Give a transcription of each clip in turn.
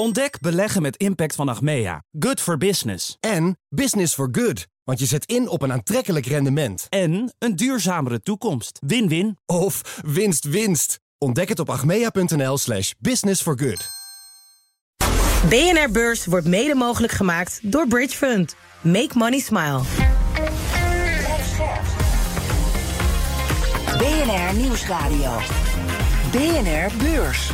Ontdek beleggen met impact van Achmea. Good for business. En business for good. Want je zet in op een aantrekkelijk rendement. En een duurzamere toekomst. Win-win. Of winst winst. Ontdek het op achmea.nl slash business for good. BNR Beurs wordt mede mogelijk gemaakt door Bridge Fund. Make money smile. BNR Nieuwsradio. BNR Beurs.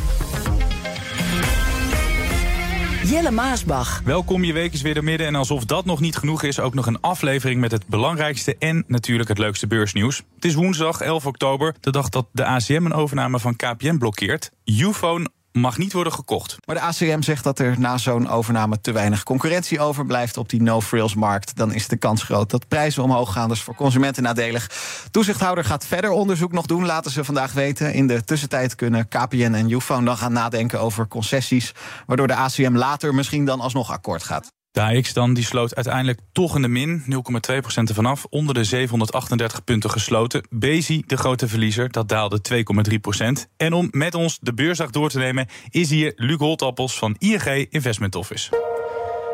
Jelle Maasbach. Welkom, je week is weer door midden. En alsof dat nog niet genoeg is, ook nog een aflevering met het belangrijkste en natuurlijk het leukste beursnieuws. Het is woensdag 11 oktober, de dag dat de ACM een overname van KPN blokkeert. Ufone mag niet worden gekocht. Maar de ACM zegt dat er na zo'n overname te weinig concurrentie overblijft op die no-frills-markt. Dan is de kans groot dat prijzen omhoog gaan. Dus voor consumenten nadelig. Toezichthouder gaat verder onderzoek nog doen, laten ze vandaag weten. In de tussentijd kunnen KPN en Ufone dan gaan nadenken over concessies. Waardoor de ACM later misschien dan alsnog akkoord gaat. De dan, die sloot uiteindelijk toch in de min, 0,2% ervan af, onder de 738 punten gesloten. Bezi, de grote verliezer, dat daalde 2,3%. En om met ons de beursdag door te nemen, is hier Luc Holtappels van ING Investment Office.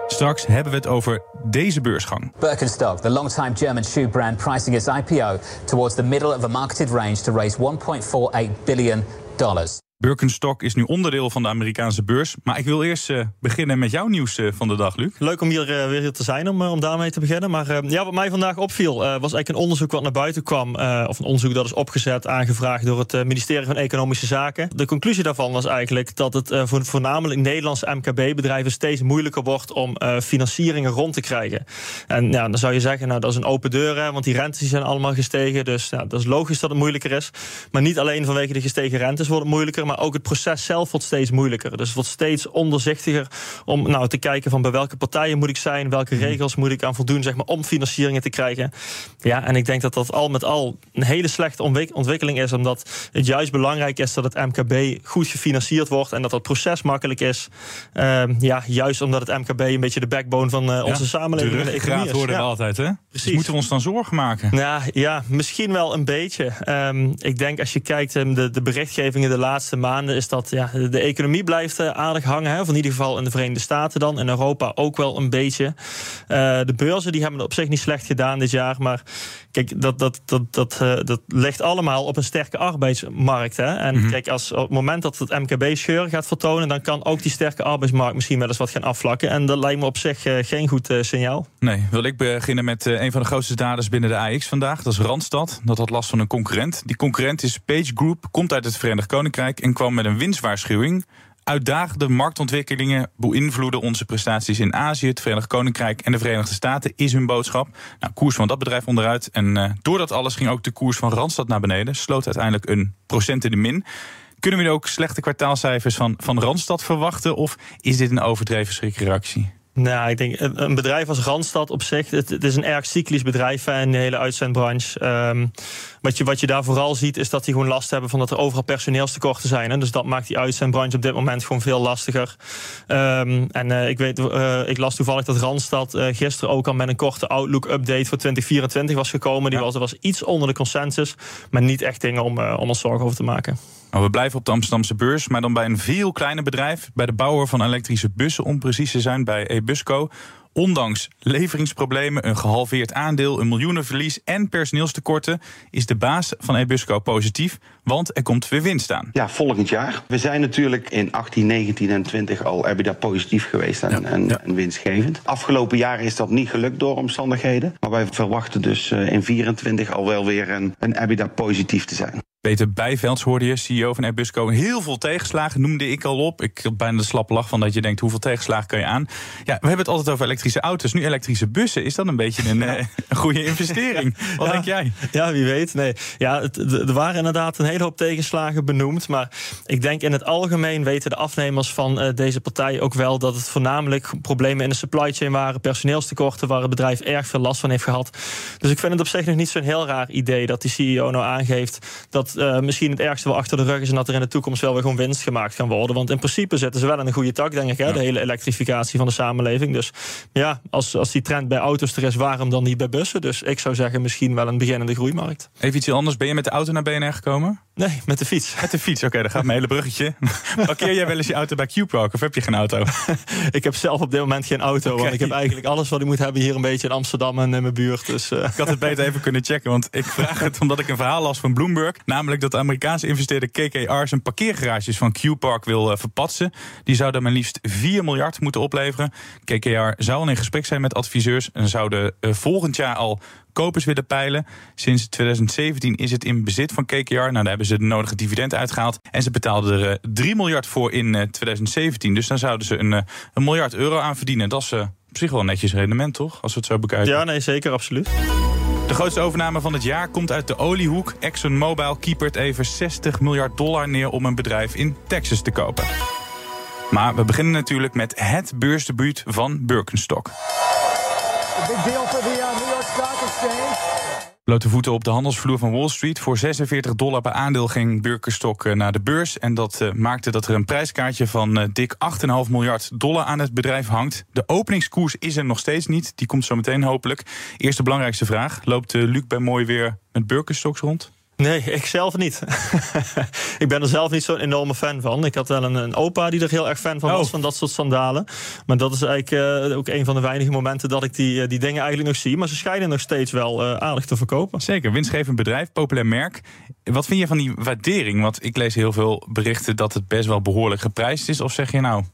Straks hebben we het over deze beursgang. Birkenstock, the long-time German shoe brand, pricing its IPO towards the middle of a marketed range to raise 1.48 billion dollars. Birkenstock is nu onderdeel van de Amerikaanse beurs. Maar ik wil eerst uh, beginnen met jouw nieuws uh, van de dag, Luc. Leuk om hier uh, weer te zijn, om, om daarmee te beginnen. Maar ja, wat mij vandaag opviel, was eigenlijk een onderzoek wat naar buiten kwam. of een onderzoek dat is opgezet, aangevraagd door het ministerie van Economische Zaken. De conclusie daarvan was eigenlijk dat het voor voornamelijk Nederlandse MKB-bedrijven steeds moeilijker wordt om financieringen rond te krijgen. En ja, dan zou je zeggen, nou dat is een open deur, hè, want die rentes zijn allemaal gestegen. Dus ja, dat is logisch dat het moeilijker is. Maar niet alleen vanwege de gestegen rentes wordt het moeilijker maar ook het proces zelf wordt steeds moeilijker. Dus het wordt steeds onderzichtiger om nou, te kijken van bij welke partijen moet ik zijn, welke mhm. regels moet ik aan voldoen zeg maar, om financieringen te krijgen. Ja, en ik denk dat dat al met al een hele slechte ontwikkeling is, omdat het juist belangrijk is dat het MKB goed gefinancierd wordt en dat het proces makkelijk is. Uh, ja, juist omdat het MKB een beetje de backbone van uh, onze ja, samenleving de, de economie is. worden we altijd, hè? Precies. Dus moeten we ons dan zorgen maken? Ja, ja misschien wel een beetje. Um, ik denk als je kijkt, um, de, de berichtgevingen de laatste maanden is dat ja, de economie blijft uh, aardig hangen. Hè, van in ieder geval in de Verenigde Staten dan. In Europa ook wel een beetje. Uh, de beurzen die hebben het op zich niet slecht gedaan dit jaar. Maar kijk, dat, dat, dat, dat, uh, dat ligt allemaal op een sterke arbeidsmarkt. Hè. En mm -hmm. kijk, als op het moment dat het MKB scheur gaat vertonen, dan kan ook die sterke arbeidsmarkt misschien wel eens wat gaan afvlakken. En dat lijkt me op zich geen goed signaal. Nee, wil ik beginnen met een van de grootste daders binnen de AX vandaag. Dat is Randstad. Dat had last van een concurrent. Die concurrent is Page Group, komt uit het Verenigd Koninkrijk en kwam met een winstwaarschuwing. Uitdagende marktontwikkelingen beïnvloeden onze prestaties in Azië, het Verenigd Koninkrijk en de Verenigde Staten, is hun boodschap. Nou, koers van dat bedrijf onderuit. En uh, door dat alles ging ook de koers van Randstad naar beneden. Sloot uiteindelijk een procent in de min. Kunnen we nu ook slechte kwartaalcijfers van, van Randstad verwachten? Of is dit een overdreven schrikreactie? Nou, ik denk een bedrijf als Randstad op zich, het, het is een erg cyclisch bedrijf in de hele uitzendbranche. Um, wat, je, wat je daar vooral ziet, is dat die gewoon last hebben van dat er overal personeelstekorten zijn. Hè? Dus dat maakt die uitzendbranche op dit moment gewoon veel lastiger. Um, en uh, ik, weet, uh, ik las toevallig dat Randstad uh, gisteren ook al met een korte Outlook-update voor 2024 was gekomen. Die ja. was, was iets onder de consensus, maar niet echt dingen om, om ons zorgen over te maken. We blijven op de Amsterdamse beurs, maar dan bij een veel kleiner bedrijf. Bij de bouwer van elektrische bussen, om precies te zijn, bij eBusco. Ondanks leveringsproblemen, een gehalveerd aandeel, een miljoenenverlies en personeelstekorten is de baas van eBusco positief, want er komt weer winst aan. Ja, volgend jaar. We zijn natuurlijk in 18, 19 en 20 al EBITDA positief geweest en, ja, en, ja. en, winstgevend. Afgelopen jaren is dat niet gelukt door omstandigheden, maar wij verwachten dus in 24 al wel weer een, een EBITDA positief te zijn. Peter Bijvelds hoorde je, CEO van Airbusco. Heel veel tegenslagen noemde ik al op. Ik heb bijna de slappe lach van dat je denkt, hoeveel tegenslagen kan je aan? Ja, we hebben het altijd over elektrische auto's. Nu elektrische bussen. Is dat een beetje een, ja. een goede investering? Wat ja, denk jij? Ja, wie weet. Nee. Ja, het, er waren inderdaad een hele hoop tegenslagen benoemd. Maar ik denk in het algemeen weten de afnemers van uh, deze partij ook wel... dat het voornamelijk problemen in de supply chain waren. Personeelstekorten waar het bedrijf erg veel last van heeft gehad. Dus ik vind het op zich nog niet zo'n heel raar idee... dat die CEO nou aangeeft dat uh, misschien het ergste wel achter de rug is... en dat er in de toekomst wel weer gewoon winst gemaakt kan worden. Want in principe zitten ze wel in een goede tak, denk ik. Hè? Ja. De hele elektrificatie van de samenleving. Dus ja, als, als die trend bij auto's er is, waarom dan niet bij bussen? Dus ik zou zeggen misschien wel een beginnende groeimarkt. Even iets anders. Ben je met de auto naar BNR gekomen? Nee, met de fiets. Met de fiets, oké, dan gaat mijn hele bruggetje. Parkeer jij wel eens je auto bij Q-Park of heb je geen auto? ik heb zelf op dit moment geen auto. Want ik heb eigenlijk alles wat ik moet hebben hier een beetje in Amsterdam en in mijn buurt. Dus, uh... Ik had het beter even kunnen checken, want ik vraag het omdat ik een verhaal las van Bloomberg. Namelijk dat de Amerikaanse investeerder KKR zijn parkeergarages van Q-Park wil uh, verpatsen. Die zouden maar liefst 4 miljard moeten opleveren. KKR zou al in gesprek zijn met adviseurs en zouden uh, volgend jaar al kopers willen peilen. Sinds 2017 is het in bezit van KKR. Nou, daar hebben ze de nodige dividend uitgehaald. En ze betaalden er 3 miljard voor in 2017. Dus dan zouden ze een, een miljard euro aan verdienen. Dat is op zich wel een netjes rendement, toch? Als we het zo bekijken. Ja, nee, zeker, absoluut. De grootste overname van het jaar komt uit de oliehoek. ExxonMobil keepert even 60 miljard dollar neer om een bedrijf in Texas te kopen. Maar we beginnen natuurlijk met het beursdebuut van Birkenstock. big deal for the Blote voeten op de handelsvloer van Wall Street. Voor 46 dollar per aandeel ging Birkenstock naar de beurs. En dat uh, maakte dat er een prijskaartje van uh, dik 8,5 miljard dollar aan het bedrijf hangt. De openingskoers is er nog steeds niet. Die komt zo meteen hopelijk. Eerste belangrijkste vraag. Loopt Luc bij Mooi weer met Birkenstocks rond? Nee, ik zelf niet. ik ben er zelf niet zo'n enorme fan van. Ik had wel een, een, opa die er heel erg fan van was, oh. van dat soort sandalen. Maar dat is eigenlijk uh, ook een van de weinige momenten dat ik die, uh, die dingen eigenlijk nog zie. Maar ze schijnen nog steeds wel uh, aardig te verkopen. Zeker, winstgevend bedrijf, populair merk. Wat vind je van die waardering? Want ik lees heel veel berichten dat het best wel behoorlijk geprijsd is. Of zeg je nou,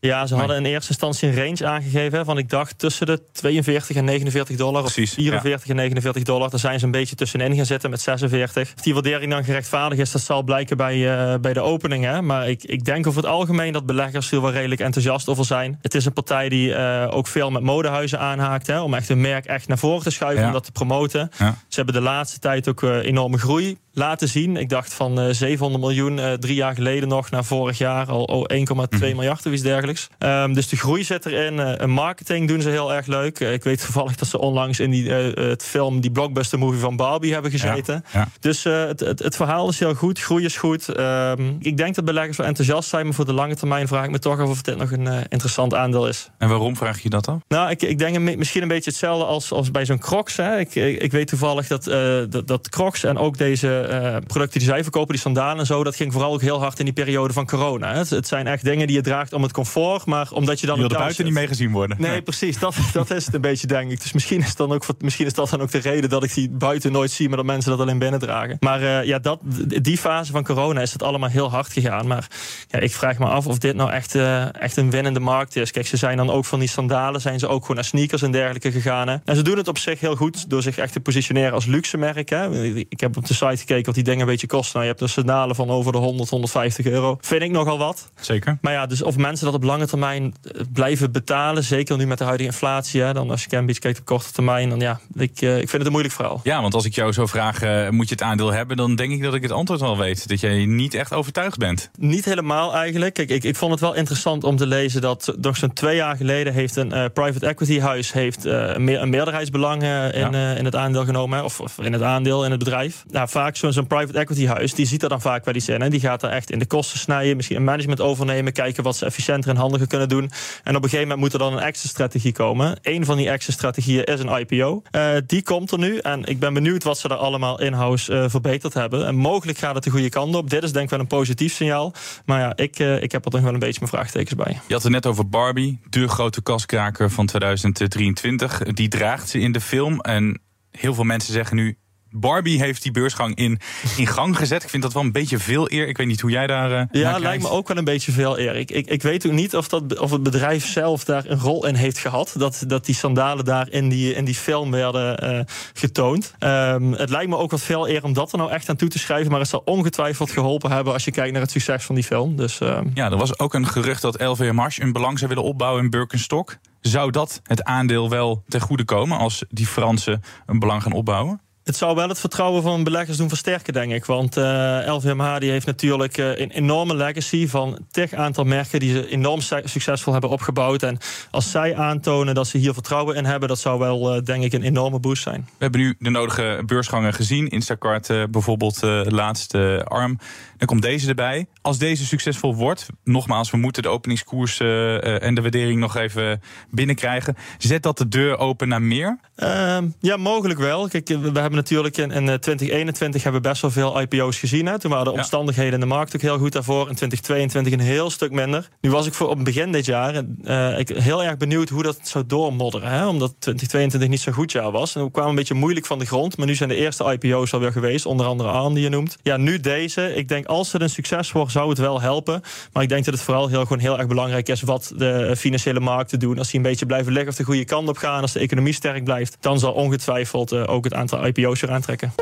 ja, ze hadden in eerste instantie een range aangegeven van ik dacht tussen de 42 en 49 dollar Precies, of 44 en 49 dollar. Daar zijn ze een beetje tussenin gaan zitten met 46. Of die waardering dan gerechtvaardigd is, dat zal blijken bij, uh, bij de opening. Hè. Maar ik, ik denk over het algemeen dat beleggers er wel redelijk enthousiast over zijn. Het is een partij die uh, ook veel met modehuizen aanhaakt. Hè, om echt een merk echt naar voren te schuiven, ja. om dat te promoten. Ja. Ze hebben de laatste tijd ook uh, enorme groei laten zien. Ik dacht van uh, 700 miljoen drie jaar geleden nog naar vorig jaar al oh, 1,2 mm. miljard of iets dergelijks. Um, dus de groei zit erin. Uh, marketing doen ze heel erg leuk. ik weet toevallig dat ze onlangs in die, het film, die blockbuster movie van Barbie hebben gezeten. Ja, ja. Dus het, het, het, verhaal is heel goed, groei is goed. Um, ik denk dat beleggers wel enthousiast zijn, maar voor de lange termijn vraag ik me toch af of dit nog een interessant aandeel is. En waarom vraag je dat dan? Nou, ik, ik denk misschien een beetje hetzelfde als, als bij zo'n Crocs. Hè. Ik, ik, ik, weet toevallig dat, dat, dat Crocs en ook deze producten die zij verkopen, die sandalen en zo, dat ging vooral ook heel hard in die periode van corona. Het, het zijn echt dingen die je draagt om het comfort, maar omdat je dan. Je wil er buiten niet mee gezien worden. Nee, nee. precies. Dat, dat is het een beetje, denk ik. Dus misschien is, dan ook, misschien is dat dan ook de reden dat ik die buiten nooit zie, maar dat mensen dat alleen binnen dragen. Maar uh, ja, dat, die fase van corona is het allemaal heel hard gegaan. Maar ja, ik vraag me af of dit nou echt, uh, echt een winnende markt is. Kijk, ze zijn dan ook van die sandalen, zijn ze ook gewoon naar sneakers en dergelijke gegaan. Hè. En ze doen het op zich heel goed door zich echt te positioneren als luxe merk. Hè. Ik heb op de site gekeken wat die dingen een beetje kosten. Nou, je hebt dus sandalen van over de 100, 150 euro. Vind ik nogal wat. Zeker. Maar ja, dus of mensen dat op lange termijn eh, blijven betalen, zeker nu met de huidige inflatie, hè, dan als je Cambridge kijkt op korte termijn, dan ja, ik, uh, ik vind het een moeilijk verhaal. Ja, want als ik jou zo vraag, uh, moet je het aandeel hebben, dan denk ik dat ik het antwoord al weet. Dat jij niet echt overtuigd bent. Niet helemaal eigenlijk. Kijk, ik, ik vond het wel interessant om te lezen dat nog zo'n twee jaar geleden heeft een uh, private equity huis heeft, meer, een meerderheidsbelang in, ja. in het aandeel genomen, of, of, in het aandeel in het bedrijf. Nou, vaak zo'n zo'n private equity huis, die ziet er dan vaak wel iets in. Hè. Die gaat er echt in de kosten snijden, misschien een management overnemen, kijken wat ze efficiënter en handiger kunnen doen. En op een gegeven moment moet er dan een exit-strategie komen. Een van die exit-strategieën is een IPO. Uh, die komt er nu en ik ben benieuwd wat ze er allemaal in-house uh, verbeterd hebben. En mogelijk gaat het de goede kant op. Dit is denk ik wel een positief signaal. Maar ja, ik, uh, ik heb er toch wel een beetje mijn vraagtekens bij. Je had het net over Barbie, de grote kaskraker van 2023. Die draagt ze in de film en heel veel mensen zeggen nu Barbie heeft die beursgang in, in gang gezet. Ik vind dat wel een beetje veel eer. Ik weet niet hoe jij daar. Uh, ja, lijkt me ook wel een beetje veel eer. Ik, ik, ik weet ook niet of, dat, of het bedrijf zelf daar een rol in heeft gehad. Dat, dat die sandalen daar in die, in die film werden uh, getoond. Um, het lijkt me ook wat veel eer om dat er nou echt aan toe te schrijven. Maar het zal ongetwijfeld geholpen hebben als je kijkt naar het succes van die film. Dus, uh... Ja, er was ook een gerucht dat LVMH een belang zou willen opbouwen in Birkenstock. Zou dat het aandeel wel ten goede komen als die Fransen een belang gaan opbouwen? Het zou wel het vertrouwen van beleggers doen versterken, denk ik. Want uh, LVMH die heeft natuurlijk uh, een enorme legacy van tig aantal merken die ze enorm succesvol hebben opgebouwd. En als zij aantonen dat ze hier vertrouwen in hebben, dat zou wel, uh, denk ik, een enorme boost zijn. We hebben nu de nodige beursgangen gezien. Instacart bijvoorbeeld, laatste arm. Dan komt deze erbij. Als deze succesvol wordt, nogmaals, we moeten de openingskoers en de waardering nog even binnenkrijgen. Zet dat de deur open naar meer? Ehm, ja, mogelijk wel. Kijk, we hebben hebben natuurlijk in, in 2021 hebben we best wel veel IPO's gezien. Hè. Toen waren de omstandigheden in de markt ook heel goed daarvoor. In 2022 een heel stuk minder. Nu was ik voor op begin dit jaar uh, ik heel erg benieuwd hoe dat zou doormodderen. Hè, omdat 2022 niet zo'n goed jaar was. En we kwamen een beetje moeilijk van de grond. Maar nu zijn de eerste IPO's alweer geweest. Onder andere ARM die je noemt. Ja, nu deze. Ik denk als het een succes wordt, zou het wel helpen. Maar ik denk dat het vooral heel, gewoon heel erg belangrijk is wat de financiële markten doen. Als die een beetje blijven liggen of de goede kant op gaan. Als de economie sterk blijft. Dan zal ongetwijfeld uh, ook het aantal IPO's aantrekken.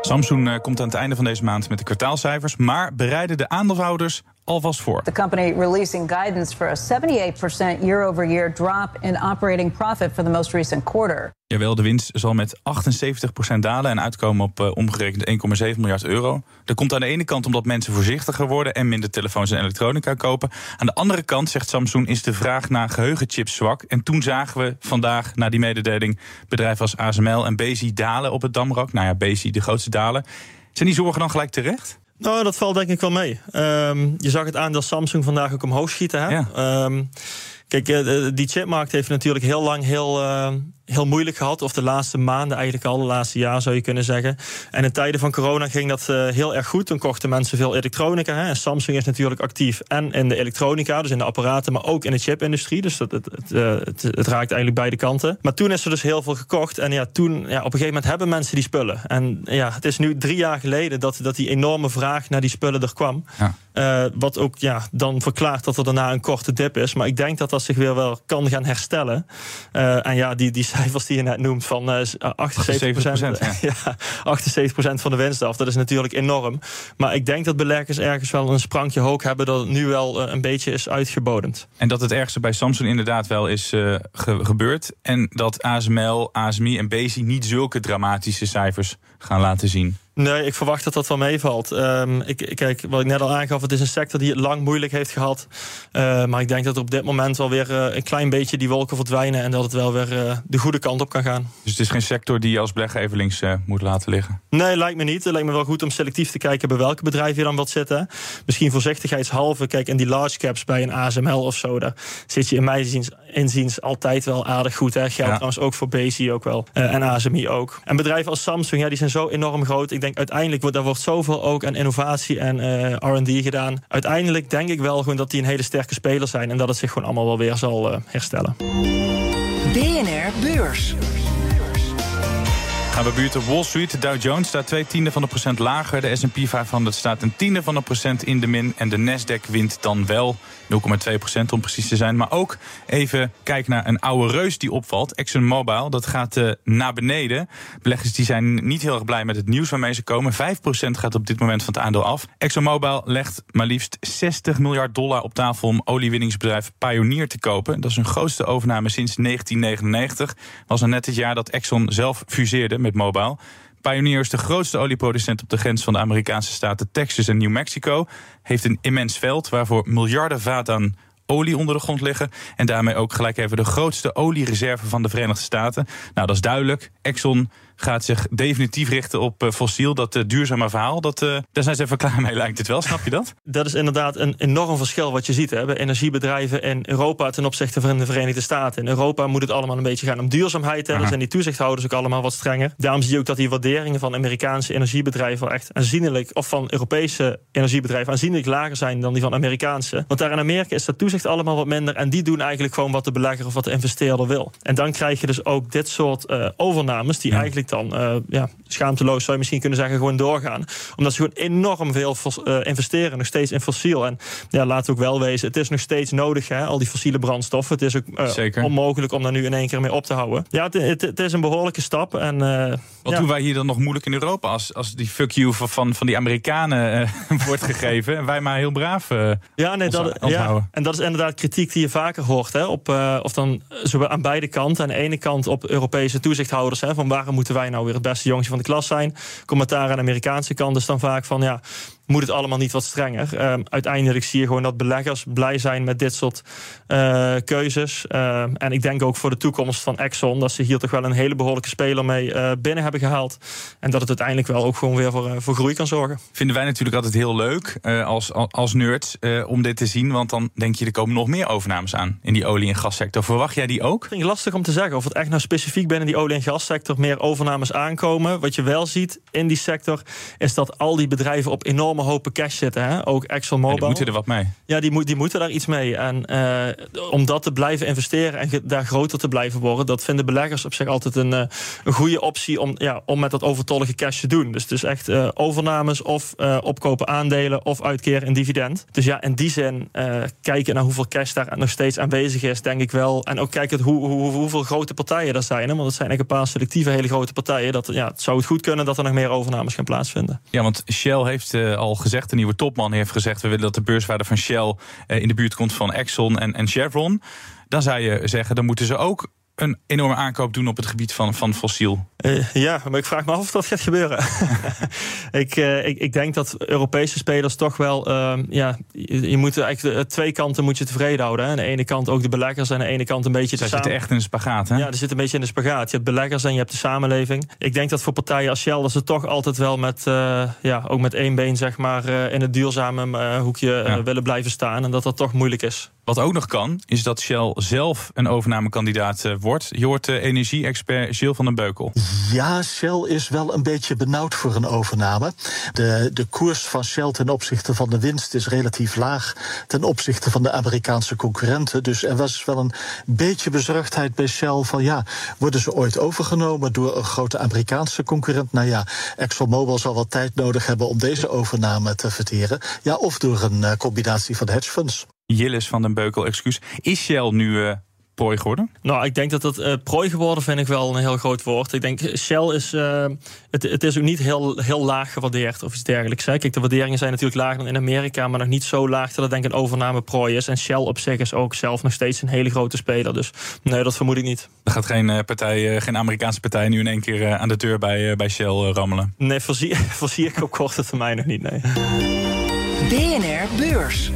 Samsung uh, komt aan het einde van deze maand met de kwartaalcijfers, maar bereiden de aandeelhouders alvast voor. The company releasing guidance for a 78% year-over-year drop in operating profit for the most recent quarter. Jawel, de winst zal met 78% dalen en uitkomen op uh, omgerekend 1,7 miljard euro. Dat komt aan de ene kant omdat mensen voorzichtiger worden en minder telefoons en elektronica kopen. Aan de andere kant, zegt Samsung, is de vraag naar geheugenchips zwak. En toen zagen we vandaag, na die mededeling, bedrijven als ASML en Bezi dalen op het Damrak. Nou ja, Bezi de grootste dalen. Zijn die zorgen dan gelijk terecht? Nou, dat valt denk ik wel mee. Um, je zag het aandeel Samsung vandaag ook omhoog schieten. Hè? Ja. Um, kijk, uh, die chipmarkt heeft natuurlijk heel lang heel, uh, heel moeilijk gehad. Of de laatste maanden eigenlijk al, de laatste jaar zou je kunnen zeggen. En in tijden van corona ging dat uh, heel erg goed. Toen kochten mensen veel elektronica. Hè. En Samsung is natuurlijk actief en in de elektronica, dus in de apparaten, maar ook in de chipindustrie. Dus dat, het, het, het, het, raakt eigenlijk beide kanten. Maar toen is er dus heel veel gekocht. En ja, toen, ja, op een gegeven moment hebben mensen die spullen. En ja, het is nu drie jaar geleden dat, dat die enorme vraag naar die spullen er kwam. Ja. Uh, wat ook ja, dan verklaart dat er daarna een korte dip is. Maar ik denk dat dat zich weer wel kan gaan herstellen. en ja, die, die cijfers die je net noemt van uh, 78 procent, ja. 78% van de winst af. Dat is natuurlijk enorm. Maar ik denk dat beleggers ergens wel een sprankje hoog hebben dat het nu wel uh, een beetje is uitgebodend. En dat het ergste bij Samsung inderdaad wel is ge gebeurd. En dat ASML, ASMI en Bezi niet zulke dramatische cijfers gaan laten zien. Nee, ik verwacht dat dat wel meevalt. Um, ik, kijk, wat ik net al aangaf, het is een sector die het lang moeilijk heeft gehad. Uh, maar ik denk dat er op dit moment wel weer uh, een klein beetje die wolken verdwijnen... en dat het wel weer uh, de goede kant op kan gaan. Dus het is geen sector die je als belegger even links moet laten liggen? Nee, lijkt me niet. Het lijkt me wel goed om selectief te kijken... bij welke bedrijven je dan wilt zitten. Misschien voorzichtigheidshalve, kijk, in die large caps bij een ASML of zo... daar zit je in mijn inziens altijd wel aardig goed. Hè? Geldt ja. trouwens ook voor Bezi ook wel. en ASMI ook. En bedrijven als Samsung, ja, die zijn zo enorm groot... Ik denk uiteindelijk wordt daar wordt zoveel ook aan innovatie en uh, R&D gedaan. Uiteindelijk denk ik wel gewoon dat die een hele sterke speler zijn en dat het zich gewoon allemaal wel weer zal uh, herstellen. BNR Beurs. Gaan we buurten Wall Street. De Dow Jones staat twee tienden van de procent lager. De S&P 500 staat een tiende van de procent in de min. En de Nasdaq wint dan wel 0,2 procent om precies te zijn. Maar ook even kijken naar een oude reus die opvalt. ExxonMobil, dat gaat uh, naar beneden. Beleggers die zijn niet heel erg blij met het nieuws waarmee ze komen. 5 procent gaat op dit moment van het aandeel af. ExxonMobil legt maar liefst 60 miljard dollar op tafel om oliewinningsbedrijf Pioneer te kopen. Dat is hun grootste overname sinds 1999. Was er net het jaar dat Exxon zelf fuseerde met Mobile. Pioneer is de grootste olieproducent op de grens van de Amerikaanse staten Texas en New Mexico. Heeft een immens veld waarvoor miljarden vaten aan olie onder de grond liggen. En daarmee ook gelijk even de grootste oliereserve van de Verenigde Staten. Nou, dat is duidelijk. Exxon gaat zich definitief richten op uh, fossiel. Dat uh, duurzame verhaal, dat, uh, daar zijn ze even klaar mee, lijkt het wel. Snap je dat? Dat is inderdaad een enorm verschil wat je ziet hè, bij energiebedrijven in Europa ten opzichte van de Verenigde Staten. In Europa moet het allemaal een beetje gaan om duurzaamheid. Hè. Dan zijn die toezichthouders ook allemaal wat strenger. Daarom zie je ook dat die waarderingen van Amerikaanse energiebedrijven echt aanzienlijk, of van Europese energiebedrijven aanzienlijk lager zijn dan die van Amerikaanse. Want daar in Amerika is dat toezicht allemaal wat minder. En die doen eigenlijk gewoon wat de belegger of wat de investeerder wil. En dan krijg je dus ook dit soort overnames die ja. eigenlijk dan uh, ja, schaamteloos zou je misschien kunnen zeggen gewoon doorgaan. Omdat ze gewoon enorm veel uh, investeren, nog steeds in fossiel. En ja, laten we ook wel wezen, het is nog steeds nodig, hè, al die fossiele brandstoffen. Het is ook uh, onmogelijk om daar nu in één keer mee op te houden. Ja, het, het, het is een behoorlijke stap. En, Wat ja. doen wij hier dan nog moeilijk in Europa als, als die fuck you van, van die Amerikanen wordt gegeven en wij maar heel braaf ja, nee, dat, ja, En dat is inderdaad kritiek die je vaker hoort. Hè, op, of dan zo aan beide kanten. Aan de ene kant op Europese toezichthouders. Hè, van waarom moeten wij nou weer het beste jongetje van de klas zijn. Commentaar aan de Amerikaanse kant is dan vaak van ja. Moet het allemaal niet wat strenger. Ehm, uiteindelijk zie je gewoon dat beleggers blij zijn met dit soort uh, keuzes. Ehm, en ik denk ook voor de toekomst van Exxon dat ze hier toch wel een hele behoorlijke speler mee uh, binnen hebben gehaald. En dat het uiteindelijk wel ook gewoon weer voor, voor groei kan zorgen. Vinden wij natuurlijk altijd heel leuk als, als nerds om dit te zien. Want dan denk je, er komen nog meer overnames aan in die olie- en gassector. Verwacht jij die ook? vind ik lastig om te zeggen of het echt nou specifiek binnen die olie- en gassector meer overnames aankomen. Wat je wel ziet in die sector is dat al die bedrijven op enorme hopen cash zitten. Hè? Ook ExxonMobil. die moeten er wat mee. Ja, die, moet, die moeten daar iets mee. En uh, om dat te blijven investeren en daar groter te blijven worden, dat vinden beleggers op zich altijd een, uh, een goede optie om, ja, om met dat overtollige cash te doen. Dus het is echt uh, overnames of opkopen aandelen of uitkeren in dividend. Dus ja, in die zin kijken naar hoeveel cash daar nog steeds aanwezig is, denk ik wel. En ook kijken hoe, hoe, hoeveel grote partijen er zijn. Hè? Want het zijn echt een paar selectieve hele grote partijen. Dat, ja, het zou het goed kunnen dat er nog meer overnames gaan plaatsvinden. Ja, want Shell heeft uh, al gezegd, de nieuwe topman heeft gezegd... we willen dat de beurswaarde van Shell uh, in de buurt komt van Exxon en, en Chevron. Dan zou je zeggen, dan moeten ze ook een enorme aankoop doen op het gebied van, van fossiel. Uh, ja, maar ik vraag me af of dat gaat gebeuren. ik, uh, ik, ik, denk dat Europese spelers toch wel. Uh, ja, je, je moet eigenlijk de, twee kanten moet je tevreden houden. Hè. Aan de ene kant ook de beleggers, en aan de ene kant een beetje de zitten echt in de spagaat, hè? Ja, er zit een beetje in de spagaat. Je hebt beleggers en je hebt de samenleving. Ik denk dat voor partijen als Shell dat ze toch altijd wel met, ja, ook met één been zeg maar, in het duurzame hoekje ja. willen blijven staan. En dat dat toch moeilijk is. Wat ook nog kan, is dat Shell zelf een overnamekandidaat wordt. Je hoort de energie-expert Gilles van den Beukel. Ja, Shell is wel een beetje benauwd voor een overname. De, de koers van Shell ten opzichte van de winst is relatief laag ten opzichte van de Amerikaanse concurrenten. Dus er was wel een beetje bezorgdheid bij Shell van ja, worden ze ooit overgenomen door een grote Amerikaanse concurrent? Nou ja, ExxonMobil zal wel tijd nodig hebben om deze overname te verteren. Ja, of door een uh, combinatie van hedge funds. Jillis van den Beukel, excuus. Is Shell nu uh, prooi geworden? Nou, ik denk dat het uh, prooi geworden vind ik wel een heel groot woord. Ik denk Shell is, uh, het, het, is ook niet heel, heel laag gewaardeerd of iets dergelijks. Hè. Kijk, de waarderingen zijn natuurlijk lager dan in Amerika, maar nog niet zo laag dat het denk ik een overname prooi is. En Shell op zich is ook zelf nog steeds een hele grote speler. Dus nee, dat vermoed ik niet. Er gaat geen, partij, geen Amerikaanse partij nu in één keer aan de deur bij, bij Shell rammelen? Nee, voorzie, voorzie ik op korte termijn nog niet, nee. BNR Beurs.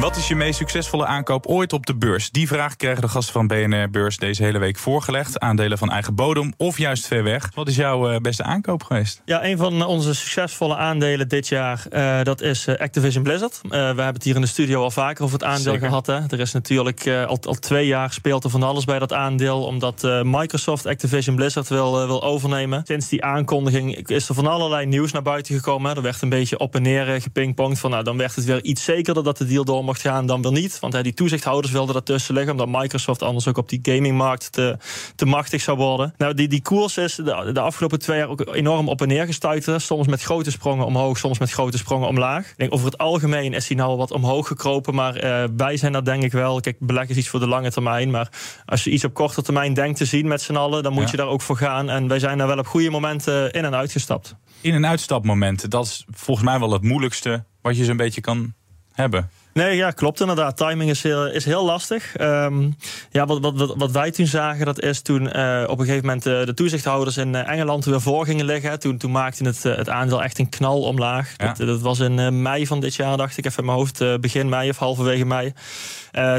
Wat is je meest succesvolle aankoop ooit op de beurs? Die vraag krijgen de gasten van BNR Beurs deze hele week voorgelegd. Aandelen van eigen bodem of juist ver weg. Wat is jouw beste aankoop geweest? Ja, een van onze succesvolle aandelen dit jaar, uh, dat is uh, Activision Blizzard. Uh, we hebben het hier in de studio al vaker over het aandeel Zeker. gehad. Hè. Er is natuurlijk al, al, twee jaar speelt er van alles bij dat aandeel. Omdat Microsoft Activision Blizzard wil, wil overnemen. Sinds die aankondiging is er van allerlei nieuws naar buiten gekomen. Hè. Er werd een beetje op en neer gepingpongd. Van, nou, dan werd het weer iets zekerder dat de deal door mocht gaan dan weer niet. Want hè, die toezichthouders wilden ertussen liggen. Omdat Microsoft anders ook op die gamingmarkt te, te machtig zou worden. Nou, die, die koers is de, de afgelopen twee jaar ook enorm op en neer gestuiterd. Soms met grote sprongen omhoog, soms met grote sprongen omlaag. Ik denk over het algemeen is hij nou wat omhoog gekropen. Maar uh, wij zijn dat denk ik wel. Kijk, beleg is iets voor de lange termijn. Maar als je iets op korte termijn denkt te zien met z'n allen, dan moet ja. je daar ook voor gaan. En wij zijn daar wel op goede momenten in en uitgestapt. In- en uitstapmomenten, dat is volgens mij wel het moeilijkste wat je zo'n beetje kan hebben. Nee, ja, klopt inderdaad. Timing is heel, is heel lastig. Um, ja, wat, wat, wat wij toen zagen, dat is toen uh, op een gegeven moment uh, de toezichthouders in uh, Engeland weer voor gingen liggen. Toen, toen maakte het, het aandeel echt een knal omlaag. Ja. Dat, dat, was in mei van dit jaar, dacht ik even in mijn hoofd. begin mei of halverwege mei.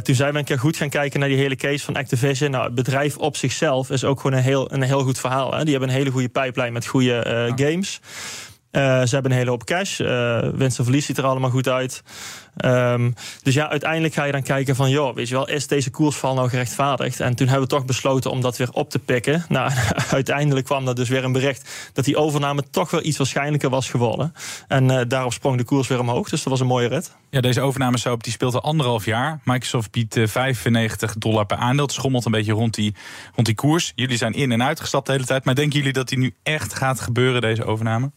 toen zijn we een keer goed gaan kijken naar die hele case van Activision. Nou, het bedrijf op zichzelf is ook gewoon een heel, een heel goed verhaal. Hè? Die hebben een hele goede pipeline met goede ja. games. Uh, ze hebben een hele hoop cash. Uh, winst en verlies ziet er allemaal goed uit. Um, dus ja, uiteindelijk ga je dan kijken van... joh, weet je wel, is deze koersval nou gerechtvaardigd? En toen hebben we toch besloten om dat weer op te pikken. Nou, uiteindelijk kwam er dus weer een bericht... dat die overname toch wel iets waarschijnlijker was geworden. En uh, daarop sprong de koers weer omhoog. Dus dat was een mooie rit. Ja, deze overname soap die speelt al anderhalf jaar. Microsoft biedt 95 dollar per aandeel. Het schommelt een beetje rond die, rond die koers. Jullie zijn in- en uitgestapt de hele tijd. Maar denken jullie dat die nu echt gaat gebeuren, deze overname?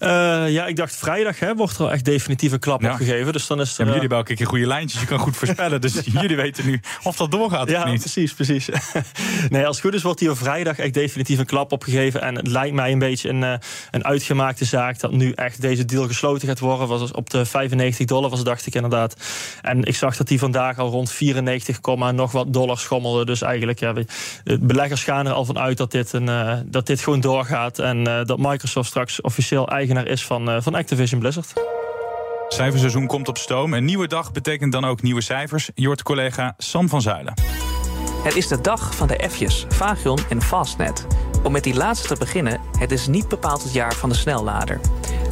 Uh, ja, ik dacht vrijdag hè, wordt er echt definitief een klap ja. opgegeven. Dus dan is luisteren. Ja, jullie hebben elke keer goede lijntjes. Je kan goed voorspellen. dus jullie weten nu of dat doorgaat ja, of niet. precies, precies. nee, als het goed is wordt hier vrijdag echt definitief een klap opgegeven. En het lijkt mij een beetje een, uh, een uitgemaakte zaak... dat nu echt deze deal gesloten gaat worden. Was op de 95 dollar was dacht ik inderdaad. En ik zag dat die vandaag al rond 94, nog wat dollar schommelde. Dus eigenlijk, ja, beleggers gaan er al van uit dat dit, een, uh, dat dit gewoon doorgaat. En uh, dat Microsoft straks officieel eigenaar is van, van Activision Blizzard. Cijferseizoen komt op stoom. Een nieuwe dag betekent dan ook nieuwe cijfers. Je hoort collega Sam van Zuilen. Het is de dag van de F'jes, Vagion en Fastnet. Om met die laatste te beginnen, het is niet bepaald het jaar van de snellader.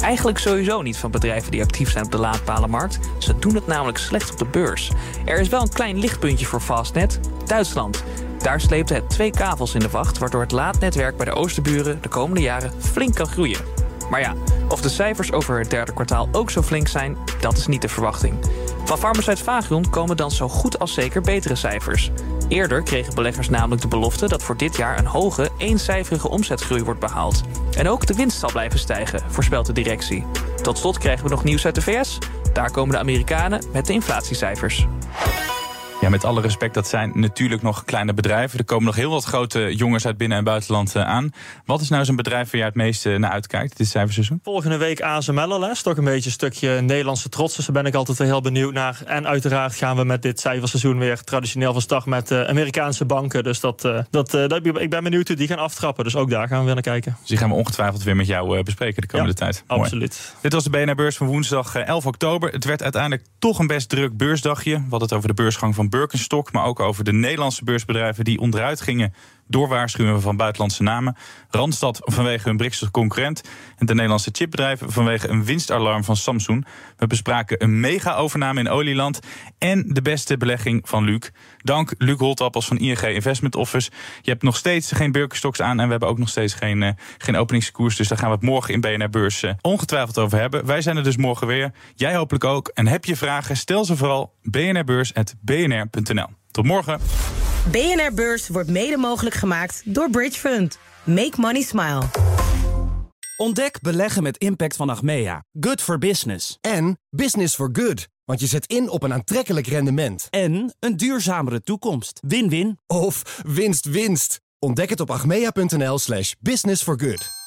Eigenlijk sowieso niet van bedrijven die actief zijn op de laadpalenmarkt. Ze doen het namelijk slecht op de beurs. Er is wel een klein lichtpuntje voor Fastnet, Duitsland. Daar sleepte het twee kavels in de wacht, waardoor het laadnetwerk bij de Oosterburen de komende jaren flink kan groeien. Maar ja, of de cijfers over het derde kwartaal ook zo flink zijn, dat is niet de verwachting. Van Farmaceuts Vagion komen dan zo goed als zeker betere cijfers. Eerder kregen beleggers namelijk de belofte dat voor dit jaar een hoge, eencijferige omzetgroei wordt behaald. En ook de winst zal blijven stijgen, voorspelt de directie. Tot slot krijgen we nog nieuws uit de VS. Daar komen de Amerikanen met de inflatiecijfers. Ja, met alle respect, dat zijn natuurlijk nog kleine bedrijven. Er komen nog heel wat grote jongens uit binnen- en buitenland uh, aan. Wat is nou zo'n bedrijf waar je het meeste naar uitkijkt dit cijferseizoen? Volgende week ASML les. Toch een beetje een stukje Nederlandse trots. Dus daar ben ik altijd heel benieuwd naar. En uiteraard gaan we met dit cijferseizoen weer traditioneel van start met uh, Amerikaanse banken. Dus dat, uh, dat, dat, ik ben benieuwd hoe die gaan aftrappen. Dus ook daar gaan we weer naar kijken. Dus die gaan we ongetwijfeld weer met jou bespreken de komende ja, tijd. Absoluut. Dit was de BNR-beurs van woensdag 11 oktober. Het werd uiteindelijk toch een best druk beursdagje. We hadden het over de beursgang van Birkenstock, maar ook over de Nederlandse beursbedrijven die onderuit gingen door waarschuwingen van buitenlandse namen. Randstad vanwege hun Brixse concurrent. En de Nederlandse chipbedrijven vanwege een winstalarm van Samsung. We bespraken een mega-overname in Olieland. En de beste belegging van Luc. Dank Luc Holtappels van ING Investment Office. Je hebt nog steeds geen Birkenstocks aan. En we hebben ook nog steeds geen, uh, geen openingskoers. Dus daar gaan we het morgen in BNR Beurs uh, ongetwijfeld over hebben. Wij zijn er dus morgen weer. Jij hopelijk ook. En heb je vragen? Stel ze vooral bnrbeurs.bnr.nl. Tot morgen. BNR Beurs wordt mede mogelijk gemaakt door Bridge Fund. Make money smile. Ontdek beleggen met impact van Achmea. Good for business. En business for good. Want je zet in op een aantrekkelijk rendement. En een duurzamere toekomst. Win-win. Of winst-winst. Ontdek het op achmea.nl slash business for good.